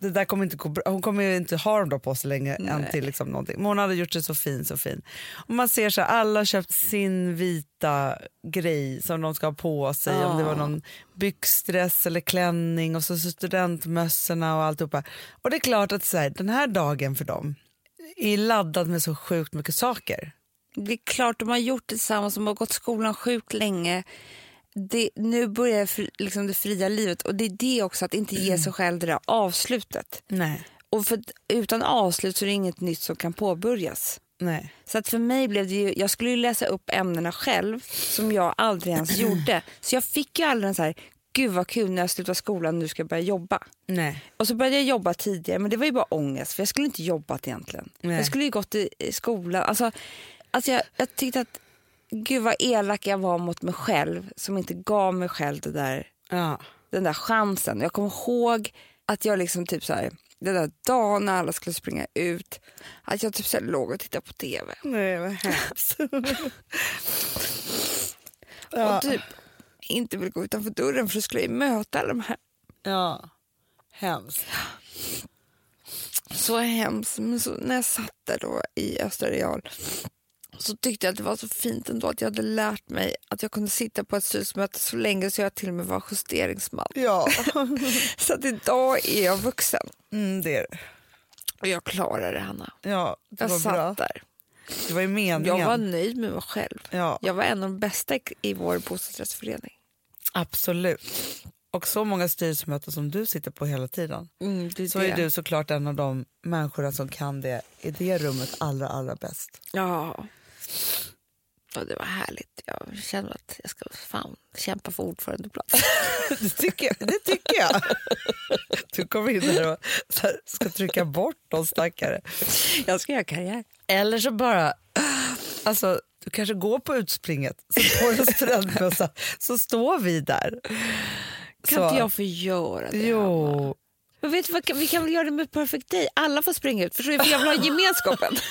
det där kommer inte gå bra. Hon kommer ju inte ha dem på sig länge än till liksom någonting. Men hon hade gjort sig så fin, så fin. Och man ser så här, alla har köpt sin vita grej som de ska ha på sig. Om det var någon byxdress eller klänning och så, så studentmössorna och alltihopa. Och det är klart att så här, den här dagen för dem är laddad med så sjukt mycket saker. Det är klart de har gjort det tillsammans, de har gått skolan sjukt länge. Det, nu börjar fri- liksom det fria livet och det är det också att inte ge sig själv det där avslutet. Nej. Och för, utan avslut så är det inget nytt som kan påbörjas. Nej. Så att för mig blev det ju, jag skulle ju läsa upp ämnena själv som jag aldrig ens gjorde. Så jag fick ju aldrig en så här, gud vad kul när jag slutar skolan, nu ska jag börja jobba. Nej. Och så började jag jobba tidigare, men det var ju bara ångest för jag skulle inte jobbat egentligen. Nej. Jag skulle ju gått i, i skolan. Alltså, alltså jag, jag tyckte att gud vad elak jag var mot mig själv som inte gav mig själv det där, Ja. den där chansen. Jag kommer ihåg att jag liksom typ så här, den där dagen när alla skulle springa ut, att jag typ så här låg och tittade på tv. Nej, vad hemskt. Och typ inte ville gå utanför dörren för då skulle jag möta alla de här. ja. Hemskt. Så hemskt. Men så, när jag satt där då i Östra Real så tyckte jag att det var så fint ändå att jag hade lärt mig att jag kunde sitta på ett styrelsemöte så länge så jag till och med var justeringsman. Ja, Så att idag är jag vuxen mm, det är det. och jag klarar det, Hanna. Ja, det Jag var satt bra. där. Det var ju meningen. Jag var nöjd med mig själv. Ja, Jag var en av de bästa i- vår bostadsrättsförening. absolut. Och så många styrelsemöten som du sitter på hela tiden. Mm, det Så är du såklart en av de människorna som kan det i det rummet allra, allra bäst. Ja. Och det var härligt. Jag känner att jag ska fan kämpa för ordförandeplats. Det tycker jag. Det tycker jag. Du kommer in där och här, ska trycka bort någon stackare. Jag ska göra karriär. Eller så bara, alltså du kanske går på utspringet, så på en studentmössa så står vi där. Kan Så- inte jag få göra det? Jo, Men vet du vad, vi kan väl göra det med Perfect Day? Alla får springa ut, förstår du? För jag vill ha gemenskapen.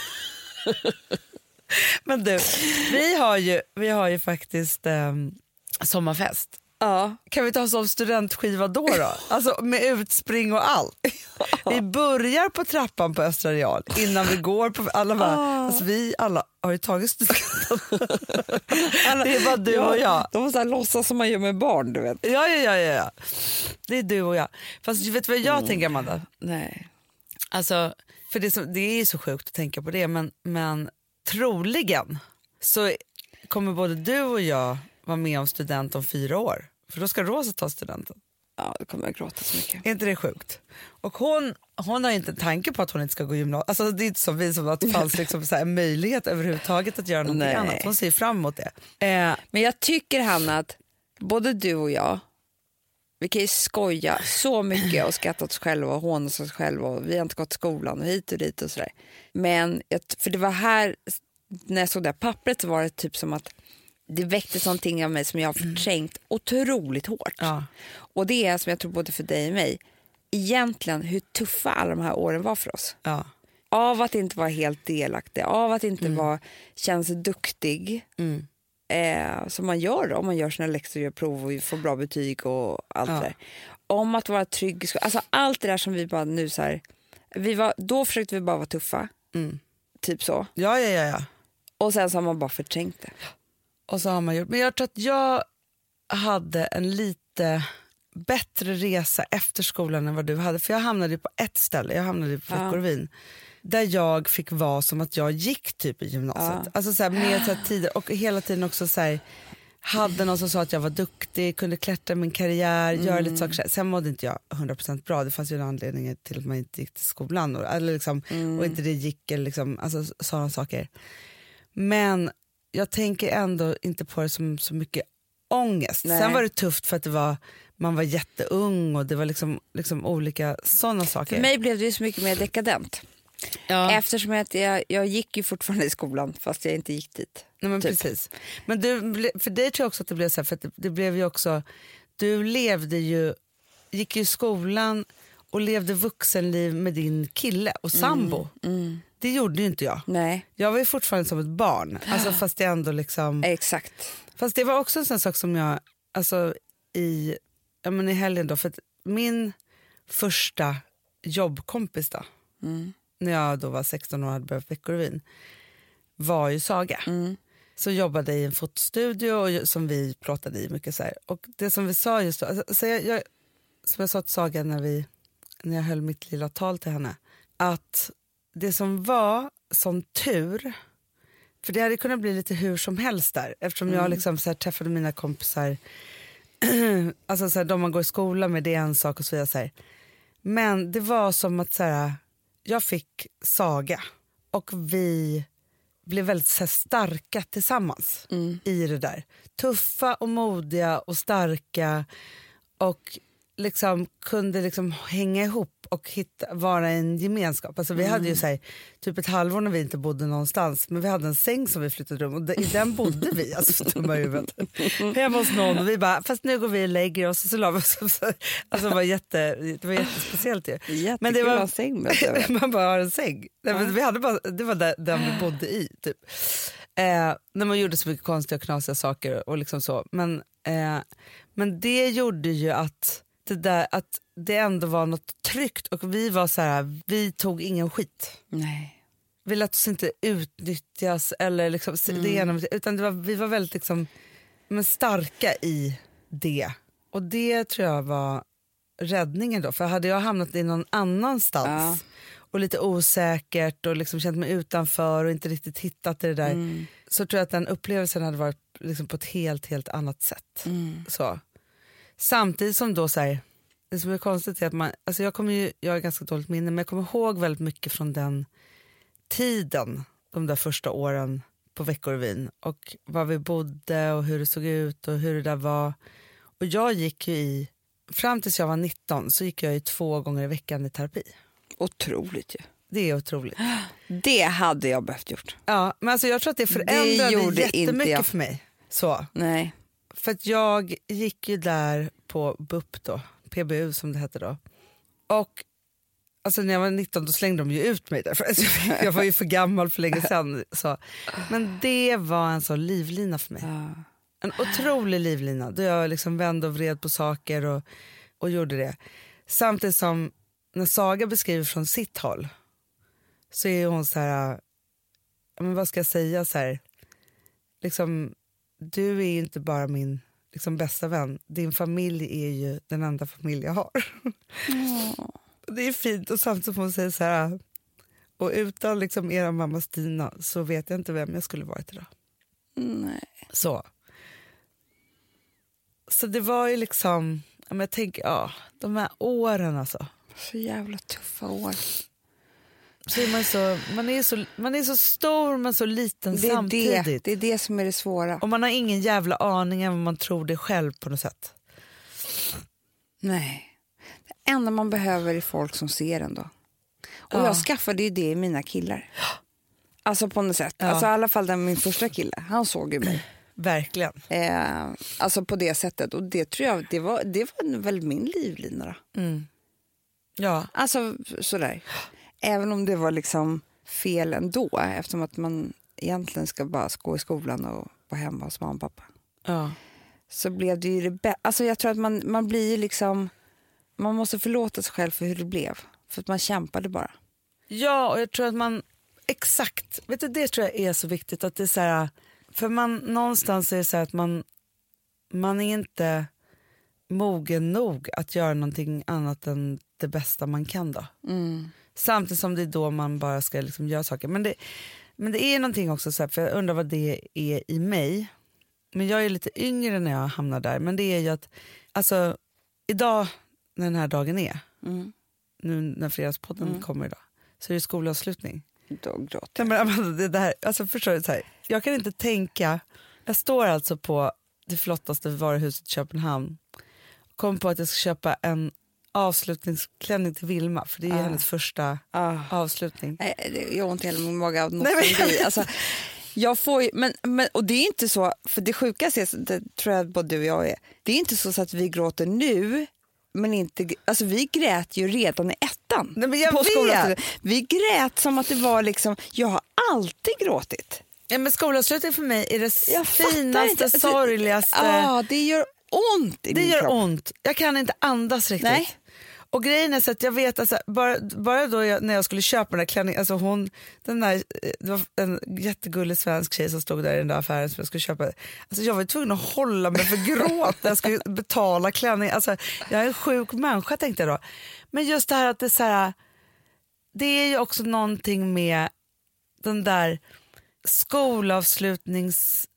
men du, vi har ju, vi har ju faktiskt ehm, sommarfest. ja. Kan vi ta som studentskiva då? då? Alltså med utspring och allt. Vi börjar på trappan på Östra Real innan vi går på... Alla bara, alltså vi alla har ju tagit studenten. Det är bara du och jag. De måste låtsas som man gör med barn, du vet. Ja, ja, ja, ja, ja. Det är du och jag. Fast vet du vad jag tänker Amanda? Nej. Alltså, för det, är så, det är så sjukt att tänka på det men, men troligen så kommer både du och jag vara med om student om fyra år. För då ska Rosa ta studenten. Ja, då kommer jag gråta så mycket. Är inte det sjukt? Och hon, hon har inte en tanke på att hon inte ska gå gymnasiet. Alltså, det är inte som vi som att det fanns liksom så här en möjlighet överhuvudtaget att göra Nej. annat. Hon ser fram emot det. Eh, Men jag tycker, Hanna, att både du och jag Vi kan ju skoja så mycket och skratta åt oss själva och håna oss själva och vi har inte gått till skolan och hit och dit och sådär. Men, för det var här, när jag såg det här pappret så var det typ som att det väcktes någonting av mig som jag har förträngt otroligt hårt. Ja. Och det är som jag tror både för dig och mig, egentligen hur tuffa alla de här åren var för oss. Ja. Av att inte vara helt delaktig, av att inte vara, känna sig duktig. Mm. Eh, som man gör om man gör sina läxor, gör prov och får bra betyg och allt Ja. det där. Om att vara trygg. Alltså allt det där som vi bara nu så här, vi var, då försökte vi bara vara tuffa, Mm. typ så. Ja, ja, ja, ja. Och sen så har man bara förträngt det. Och så har man gjort. Men jag tror att jag hade en lite bättre resa efter skolan än vad du hade. För jag hamnade på ett ställe, jag hamnade på Ja. Där jag fick vara som att jag gick typ i gymnasiet. Ja. Alltså så här, med så här tider, och hela tiden också så här, hade någon som sa att jag var duktig, kunde klättra min karriär, göra lite saker. så här. Sen mådde inte jag 100% bra, det fanns ju en anledning till att man inte gick till skolan. Och, eller liksom, och inte det gick, eller liksom, alltså, sådana saker. Men jag tänker ändå inte på det som så mycket ångest. Nej. Sen var det tufft för att det var, man var jätteung och det var liksom, liksom olika sådana saker. För mig blev det ju så mycket mer dekadent. Ja. Eftersom att jag, jag gick ju fortfarande i skolan fast jag inte gick dit. Nej, men typ. precis. Men du, för dig tror jag också att det blev så här, för det, det blev ju också, du levde ju, gick ju i skolan och levde vuxenliv med din kille och sambo. Mm. Det gjorde ju inte jag. Nej, Jag var ju fortfarande som ett barn, alltså, fast det ändå liksom... exakt. Fast det var också en sån sak som jag, alltså i, ja, men i helgen då, för min första jobbkompis då, Mm. När jag då var 16 år och hade börjat Veckorevyn, var ju Saga. Mm. Så jobbade i en fotostudio och som vi pratade i mycket så här. Och det som vi sa just då, alltså, så jag, jag, som jag sa till Saga när, vi, när jag höll mitt lilla tal till henne, att det som var som tur, för det hade kunnat bli lite hur som helst där eftersom jag liksom så här, träffade mina kompisar, alltså så här, de man går i skolan med det är en sak och så vidare. Så här. Men det var som att så här, jag fick Saga och vi blev väldigt så här, starka tillsammans i det där. Tuffa och modiga och starka och liksom kunde liksom hänga ihop och hitta, vara en gemenskap. Alltså vi hade ju så här, typ ett halvår när vi inte bodde någonstans men vi hade en säng som vi flyttade rum och i den bodde vi, alltså dumma huvudet. Hemma hos någon och vi bara, fast nu går vi och lägger oss och så la vi oss. Alltså det var, jätte, det var jättespeciellt ju. Jättekul Men det var- ha säng med. Man bara har en säng. Nej, vi hade bara, det var där, den vi bodde i. Typ. Eh, när man gjorde så mycket konstiga och knasiga saker. och liksom så. Men, eh, men det gjorde ju att det, där, att det ändå var något tryggt och vi var så här, vi tog ingen skit. Nej. Vi lät oss inte utnyttjas eller liksom, se det ena, utan det var, vi var väldigt liksom, men starka i det. Och det tror jag var räddningen då. För hade jag hamnat i någon annanstans och lite osäkert och liksom känt mig utanför och inte riktigt hittat det där så tror jag att den upplevelsen hade varit liksom på ett helt, helt annat sätt. Så. Samtidigt som då så här, det som är konstigt är att man, alltså jag, kommer ju, jag har ganska dåligt minne men jag kommer ihåg väldigt mycket från den tiden, de där första åren på Veckorevyn och var vi bodde och hur det såg ut och hur det där var. Och jag gick ju i, fram tills jag var 19 så gick jag ju två gånger i veckan i terapi. Otroligt ju. Det är otroligt. Det hade jag behövt gjort. Ja, men alltså jag tror att det förändrade inte jättemycket för mig. Så. Nej. För att jag gick ju där på BUP då, PBU som det hette då. Och alltså när jag var 19 då slängde de ju ut mig där. För alltså, jag var ju för gammal för länge sedan. Så. Men det var en sån livlina för mig. En otrolig livlina. Då jag liksom vände och vred på saker och, och gjorde det. Samtidigt som när Saga beskriver från sitt håll så är hon så här, men vad ska jag säga så här, liksom, du är inte bara min liksom, bästa vän, din familj är ju den enda familj jag har. Det är fint och samtidigt får hon säga så här, och utan liksom era mamma Stina så vet jag inte vem jag skulle varit idag. Nej. Så. Så det var ju liksom, jag tänker, ja, de här åren alltså. Så jävla tuffa år. Så är man, så, man, är så, man är så stor men så liten Det samtidigt. det, det är det som är det svåra. Och man har ingen jävla aning om vad man tror det själv på något sätt. Nej. Det enda man behöver är folk som ser en då. Och Ja. jag skaffade ju det i mina killar. Alltså på något sätt. Alltså i alla fall den, min första kille, han såg ju mig. Verkligen. Eh, alltså på det sättet. Och det tror jag, det var, det var väl min livlina då. Ja. Alltså sådär. Även om det var liksom fel ändå eftersom att man egentligen ska bara gå i skolan och vara hemma hos mamma och pappa. ja. Så blev det ju det bästa. Alltså jag tror att man, man blir liksom... Man måste förlåta sig själv för hur det blev. För att man kämpade bara. Ja, och jag tror att man... Exakt. Vet du, det tror jag är så viktigt. att det är så här, För man, någonstans är det så här att man, man är inte mogen nog att göra någonting annat än det bästa man kan. då. Samtidigt som det är då man bara ska liksom göra saker. Men det, men det är någonting också, så här, för jag undrar vad det är i mig. Men jag är lite yngre när jag hamnar där. Men det är ju att, alltså idag när den här dagen är, nu när Fredagspodden kommer idag, så är det skolavslutning. Då gråter men Amanda, det där, alltså förstår du, så här, jag kan inte tänka, jag står alltså på det flottaste varuhuset i Köpenhamn kommer på att jag ska köpa en avslutningsklänning till Vilma, för det är hennes första Ah. avslutning. Nej, det gör ont i hela min mage av Nej, men- nostalgi. Alltså, jag får ju, men, men, och det är inte så, för det sjukaste är, det tror jag både du och jag är, det är inte så att vi gråter nu, men inte, alltså vi grät ju redan i ettan. Nej, på skolan. Vi grät som att det var liksom, jag har alltid gråtit. Ja, men skolavslutning för mig är det Jag finaste. Alltså, sorgligaste. Ja, det gör ont i Det min gör kropp. ont. Jag kan inte andas riktigt. Nej. Och grejen är så att jag vet, alltså, bara, bara då jag, när jag skulle köpa den där klänningen, alltså hon, den där, eh, det var en jättegullig svensk tjej som stod där i den där affären som jag skulle köpa. Alltså, jag var tvungen att hålla mig för gråt när jag skulle betala klänningen. Alltså, jag är en sjuk människa tänkte jag då. Men just det här att det är så här, det är ju också någonting med den där skolavslutnings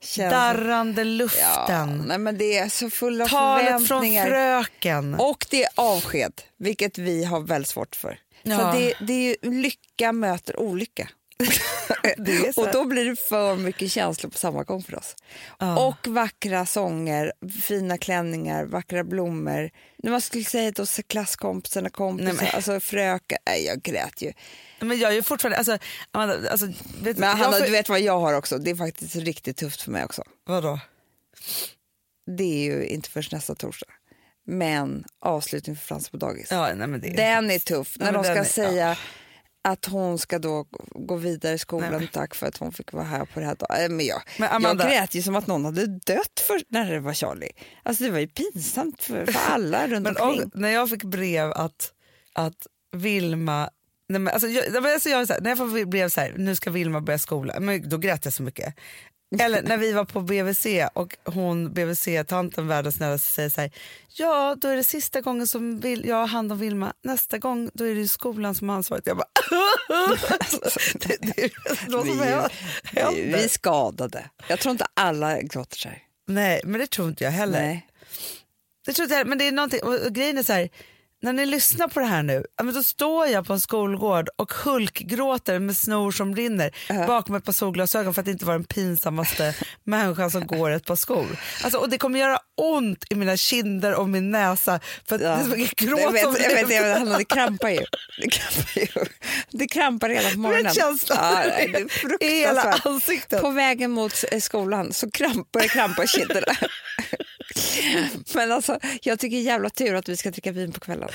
Känns- darrande Ja, luften. nej, men det är så full av Talet från fröken. Och det är avsked, vilket vi har väldigt svårt för. Ja. Så det, det är lycka möter olycka. Och då blir det för mycket känslor på samma gång för oss. Och vackra sånger, fina klänningar, vackra blommor. När man skulle säga oss klasskompisarna, kompisar, Nej, men- alltså fröken. Nej, jag grät ju. Men jag är ju fortfarande... Alltså, Amanda, alltså, vet, Men Hanna, får- du vet vad jag har också. Det är faktiskt riktigt tufft för mig också. Vadå? Det är ju inte först nästa torsdag. Men avslutning för Frans på dagis. Ja, nej, men det är... Den är tuff. Ja, när de ska är- säga att hon ska då gå vidare i skolan. Nej, Tack för att hon fick vara här på det här dagen. Men jag, Men Amanda- jag grät ju som att någon hade dött för, när det var Charlie. Alltså det var ju pinsamt för, för alla runt Men omkring. och, när jag fick brev att, att Vilma... Nej, men alltså, jag, alltså, jag, här, när jag får brev så här, nu ska Vilma börja skolan, men då grät jag så mycket. Eller när vi var på BVC och hon, BVC-tanten, världens snällaste, säger så här, ja då är det sista gången som vill, jag har hand om Vilma, nästa gång då är det skolan som har ansvaret. Jag bara, det, det är vad som vi, händer. vi, är skadade. Jag tror inte alla gråter så här. Nej, men det tror inte jag heller. Nej. Det tror jag, men det är någonting, och, och grejen är så här, när ni lyssnar på det här nu, ja, då står jag på en skolgård och hulkgråter med snor som rinner bakom ett par solglasögon för att inte vara den pinsammaste människan som går ett par skor. Alltså, och det kommer göra ont i mina kinder och min näsa för att det är gråt jag vet, som jag vet, jag vet, Hanna, det krampar ju. Det krampar, ju. Det krampar hela på morgonen. Ja, det är fruktansvärt. ansiktet. På vägen mot eh, skolan så krampar det krampa i kinderna. Men alltså, jag tycker jävla tur att vi ska dricka vin på kvällen.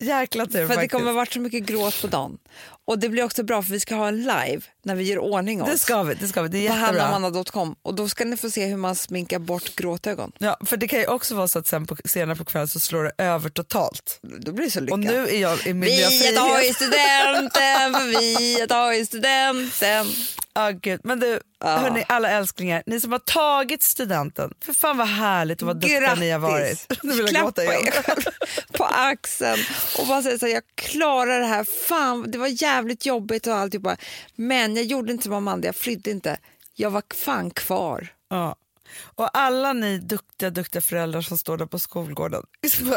Jäkla tur För det kommer varit så mycket gråt på dagen. Och det blir också bra för vi ska ha en live när vi gör ordning oss. Det ska vi, det ska vi. Det är på jättebra. hannamanna.com och då ska ni få se hur man sminkar bort gråtögon. Ja, för det kan ju också vara så att sen på, senare på kvällen så slår det över totalt. Då blir det så lyckat. Och nu är jag i min Vi nya är frihet. studenten, för vi är studenten. Ja, gud. Men du, Ja. hörni, alla älsklingar, ni som har tagit studenten, för fan vad härligt och vad duktiga ni har varit. Nu vill jag Klappa gråta igen. er på axeln och bara säga så här, jag klarar det här. Fan, det var jävligt jobbigt och alltihopa. Men jag gjorde inte som Amanda, jag flydde inte. Jag var fan kvar. Ja. Och alla ni duktiga, duktiga föräldrar som står där på skolgården,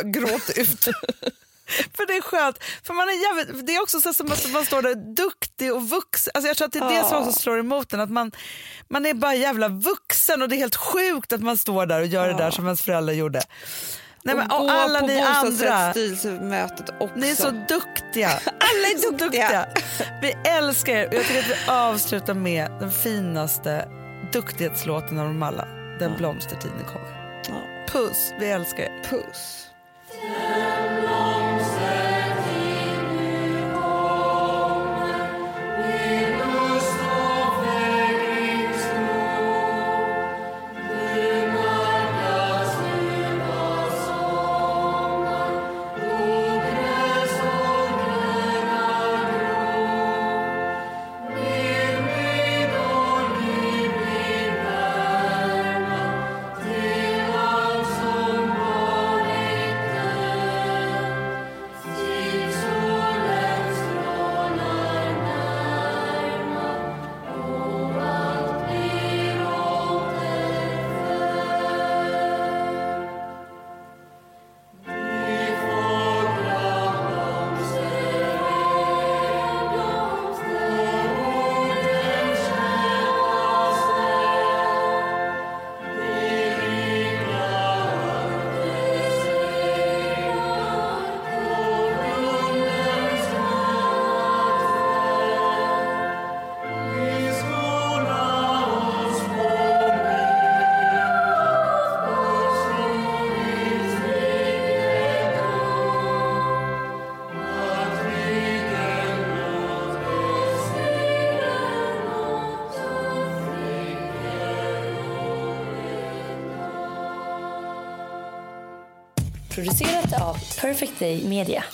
gråter ut. För det är skönt, för man är jävligt, det är också så som att man står där duktig och vuxen. Alltså jag tror att det är det som också slår emot en, att man, man är bara jävla vuxen och det är helt sjukt att man står där och gör det där som ens föräldrar gjorde. Nej, men, och och gå alla på ni andra. bostadsrättsstyrelsemötet också. Ni är så duktiga. Alla är så duktiga. Vi älskar er jag tycker att vi avslutar med den finaste duktighetslåten av dem alla. Den blomstertiden kommer. Ja. Puss, vi älskar er. Puss. Perfect Day Media.